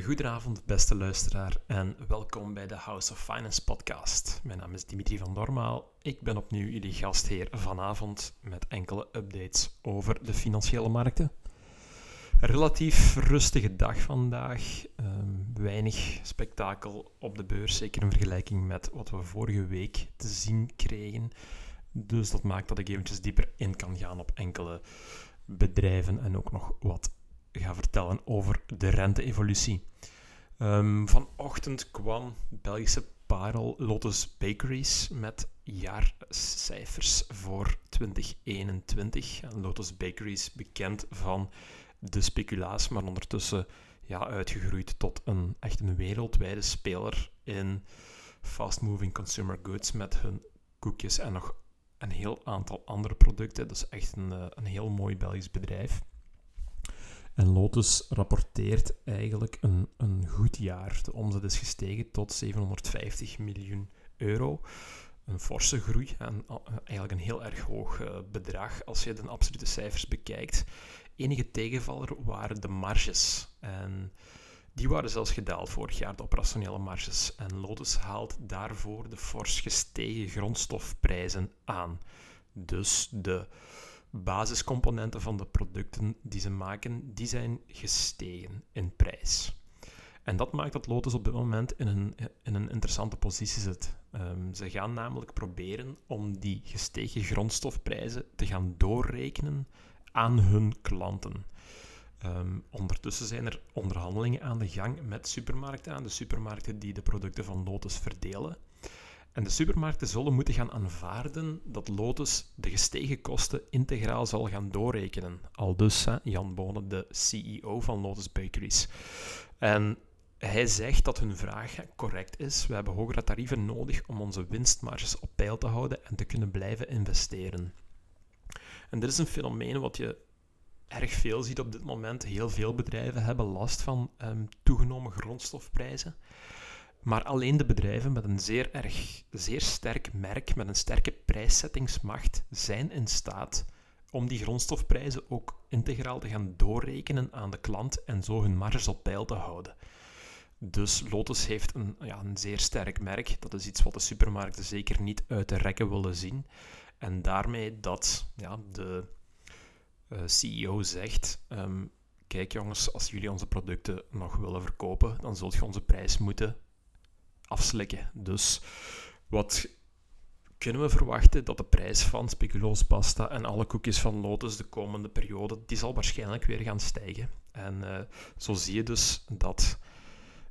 Goedenavond, beste luisteraar, en welkom bij de House of Finance podcast. Mijn naam is Dimitri van Dormaal. Ik ben opnieuw jullie gastheer vanavond met enkele updates over de financiële markten. relatief rustige dag vandaag. Ehm, weinig spektakel op de beurs, zeker in vergelijking met wat we vorige week te zien kregen. Dus dat maakt dat ik eventjes dieper in kan gaan op enkele bedrijven en ook nog wat ga vertellen over de rente-evolutie. Um, vanochtend kwam Belgische parel Lotus Bakeries met jaarcijfers voor 2021. Lotus Bakeries bekend van de speculatie, maar ondertussen ja, uitgegroeid tot een echt een wereldwijde speler in fast-moving consumer goods met hun koekjes en nog een heel aantal andere producten. Dat is echt een, eh, een heel mooi Belgisch bedrijf. En Lotus rapporteert eigenlijk een, een goed jaar. De omzet is gestegen tot 750 miljoen euro. Een forse groei en eh, eigenlijk een heel erg hoog eh, bedrag als je de absolute cijfers bekijkt. Enige tegenvaller waren de marges. En die waren zelfs gedaald vorig jaar, de operationele marges. En Lotus haalt daarvoor de fors gestegen grondstofprijzen aan. Dus de basiscomponenten van de producten die ze maken, die zijn gestegen in prijs. En dat maakt dat Lotus op dit moment in een, in een interessante positie zit. Um, ze gaan namelijk proberen om die gestegen grondstofprijzen te gaan doorrekenen aan hun klanten. Um, ondertussen zijn er onderhandelingen aan de gang met supermarkten, aan de supermarkten die de producten van Lotus verdelen. En de supermarkten zullen moeten gaan aanvaarden dat Lotus de gestegen kosten integraal zal gaan doorrekenen. Al dus Jan Bonen, de CEO van Lotus Bakeries. En hij zegt dat hun vraag correct is. We hebben hogere tarieven nodig om onze winstmarges op peil te houden en te kunnen blijven investeren. En dit is een fenomeen wat je erg veel ziet op dit moment. Heel veel bedrijven hebben last van um, toegenomen grondstofprijzen. Maar alleen de bedrijven met een zeer, erg, zeer sterk merk, met een sterke prijszettingsmacht, zijn in staat om die grondstofprijzen ook integraal te gaan doorrekenen aan de klant en zo hun marges op peil te houden. Dus Lotus heeft een, ja, een zeer sterk merk. Dat is iets wat de supermarkten zeker niet uit de rekken willen zien. En daarmee dat ja, de eh, CEO zegt: um, Kijk jongens, als jullie onze producten nog willen verkopen, dan zult je onze prijs moeten afslikken. Dus wat kunnen we verwachten dat de prijs van speculoospasta en alle koekjes van Lotus de komende periode, die zal waarschijnlijk weer gaan stijgen. En uh, zo zie je dus dat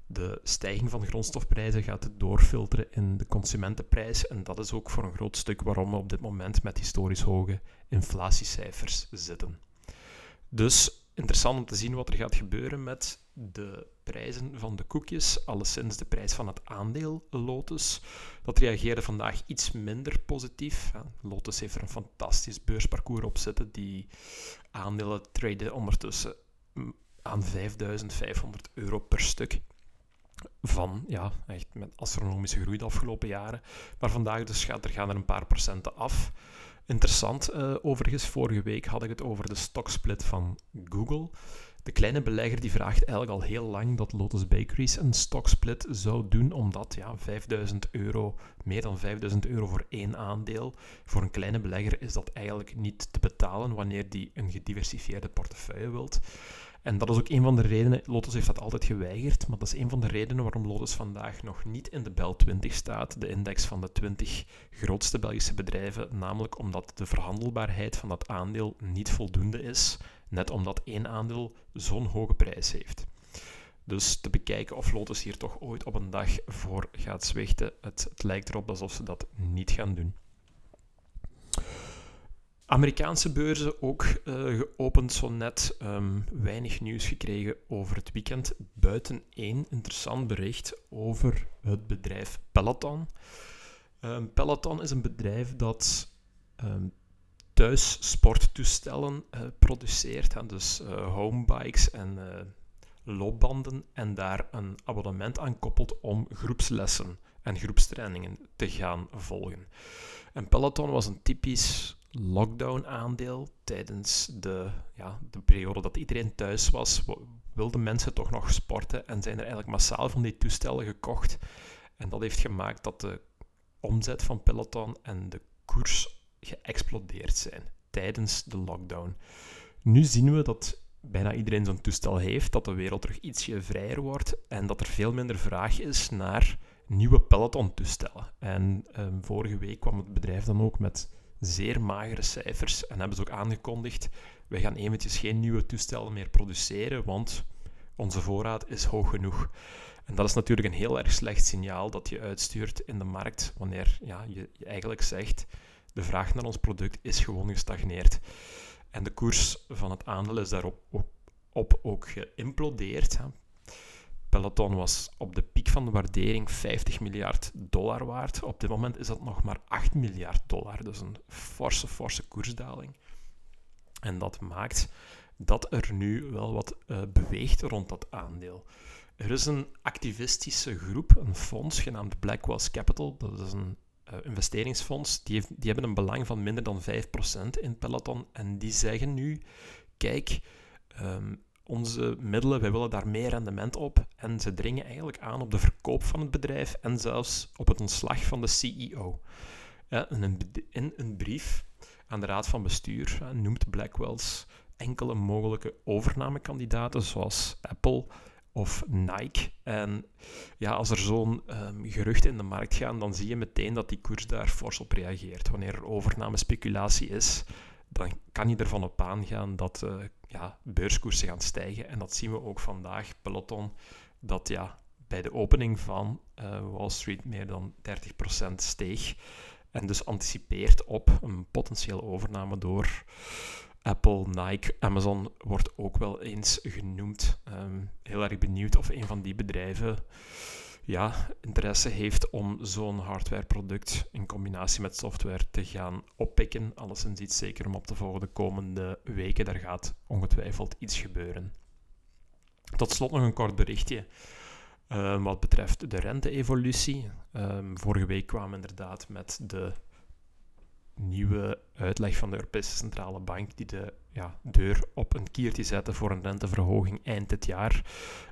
de stijging van grondstofprijzen gaat doorfilteren in de consumentenprijs. En dat is ook voor een groot stuk waarom we op dit moment met historisch hoge inflatiecijfers zitten. Dus interessant om te zien wat er gaat gebeuren met de prijzen van de koekjes, alleszins de prijs van het aandeel Lotus. Dat reageerde vandaag iets minder positief. Lotus heeft er een fantastisch beursparcours op zitten. Die aandelen traden ondertussen aan 5500 euro per stuk. Van, ja, echt met astronomische groei de afgelopen jaren. Maar vandaag dus gaat er, gaan er een paar procenten af. Interessant, uh, overigens, vorige week had ik het over de stocksplit van Google. De kleine belegger die vraagt eigenlijk al heel lang dat Lotus Bakeries een stocksplit zou doen, omdat ja, 5000 euro, meer dan 5000 euro voor één aandeel, voor een kleine belegger is dat eigenlijk niet te betalen wanneer die een gediversifieerde portefeuille wilt. En dat is ook een van de redenen, Lotus heeft dat altijd geweigerd, maar dat is een van de redenen waarom Lotus vandaag nog niet in de BEL 20 staat, de index van de 20 grootste Belgische bedrijven, namelijk omdat de verhandelbaarheid van dat aandeel niet voldoende is, net omdat één aandeel zo'n hoge prijs heeft. Dus te bekijken of Lotus hier toch ooit op een dag voor gaat zwichten, het, het lijkt erop alsof ze dat niet gaan doen. Amerikaanse beurzen ook uh, geopend zo net. Um, weinig nieuws gekregen over het weekend. Buiten één interessant bericht over het bedrijf Peloton. Um, Peloton is een bedrijf dat um, thuis sporttoestellen uh, produceert. Hè, dus uh, homebikes en loopbanden. En daar een abonnement aan koppelt om groepslessen en groepstrainingen te gaan volgen. En Peloton was een typisch lockdown-aandeel tijdens de, ja, de periode dat iedereen thuis was, wilden mensen toch nog sporten en zijn er eigenlijk massaal van die toestellen gekocht. En dat heeft gemaakt dat de omzet van Peloton en de koers geëxplodeerd zijn tijdens de lockdown. Nu zien we dat bijna iedereen zo'n toestel heeft, dat de wereld terug ietsje vrijer wordt en dat er veel minder vraag is naar nieuwe Peloton-toestellen. En ehm, vorige week kwam het bedrijf dan ook met zeer magere cijfers en hebben ze ook aangekondigd, wij gaan eventjes geen nieuwe toestellen meer produceren, want onze voorraad is hoog genoeg. En dat is natuurlijk een heel erg slecht signaal dat je uitstuurt in de markt wanneer ja, je, je eigenlijk zegt de vraag naar ons product is gewoon gestagneerd. En de koers van het aandeel is daarop ook, op ook geïmplodeerd. Peloton was op de piek van de waardering 50 miljard dollar waard. Op dit moment is dat nog maar 8 miljard dollar. Dus een forse, forse koersdaling. En dat maakt dat er nu wel wat uh, beweegt rond dat aandeel. Er is een activistische groep, een fonds genaamd Blackwell's Capital. Dat is een uh, investeringsfonds. Die, die hebben een belang van minder dan 5% in Peloton. En die zeggen nu: kijk, um, onze middelen, wij willen daar meer rendement op. En ze dringen eigenlijk aan op de verkoop van het bedrijf en zelfs op het ontslag van de CEO. In, een, brief aan de raad van bestuur noemt Blackwells enkele mogelijke overnamekandidaten, zoals Apple of Nike. En ja, als er zo'n um, geruchten in de markt gaan, dan zie je meteen dat die koers daar fors op reageert. Wanneer er overnamespeculatie is, dan kan je ervan op aangaan dat uh, ja, beurskoersen gaan stijgen. En dat zien we ook vandaag. Peloton, dat ja, bij de opening van uh, Wall Street meer dan 30% steeg. En dus anticipeert op een potentiële overname door Apple, Nike, Amazon wordt ook wel eens genoemd. Um, heel erg benieuwd of een van die bedrijven ja, interesse heeft om zo'n hardwareproduct in combinatie met software te gaan oppikken. Alleszins iets zeker om op te volgen de komende weken. Daar gaat ongetwijfeld iets gebeuren. Tot slot nog een kort berichtje. Um, wat betreft de rente-evolutie. Um, vorige week kwamen we inderdaad met de nieuwe uitleg van de Europese Centrale Bank die de ja, deur op een kiertje zette voor een renteverhoging eind dit jaar.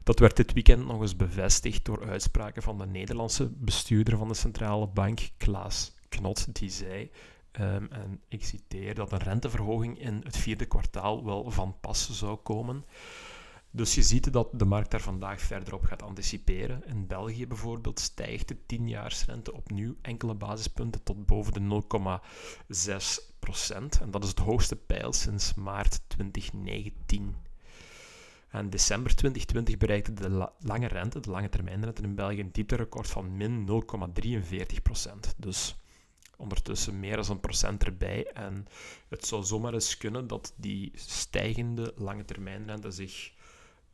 Dat werd dit weekend nog eens bevestigd door uitspraken van de Nederlandse bestuurder van de Centrale Bank, Klaas Knot, die zei, um, en ik citeer, dat een renteverhoging in het vierde kwartaal wel van pas zou komen. Dus je ziet dat de markt daar vandaag verder op gaat anticiperen. In België bijvoorbeeld stijgt de 10-jaarsrente opnieuw enkele basispunten tot boven de 0,6 procent. En dat is het hoogste pijl sinds maart 2019. En december 2020 bereikte de lange rente, de lange termijnrente in België, een diepterecord van min 0,43 procent. Dus ondertussen meer dan een procent erbij. En het zou zomaar eens kunnen dat die stijgende lange termijnrente zich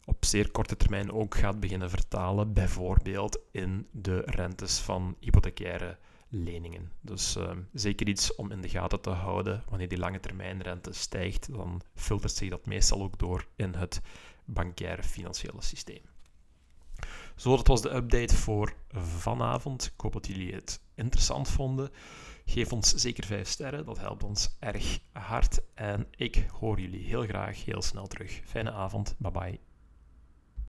op zeer korte termijn ook gaat beginnen vertalen, bijvoorbeeld in de rentes van hypothecaire leningen. Dus uh, zeker iets om in de gaten te houden. Wanneer die lange termijn rente stijgt, dan filtert zich dat meestal ook door in het bankaire financiële systeem. Zo, dat was de update voor vanavond. Ik hoop dat jullie het interessant vonden. Geef ons zeker 5 sterren, dat helpt ons erg hard. En ik hoor jullie heel graag heel snel terug. Fijne avond, bye bye.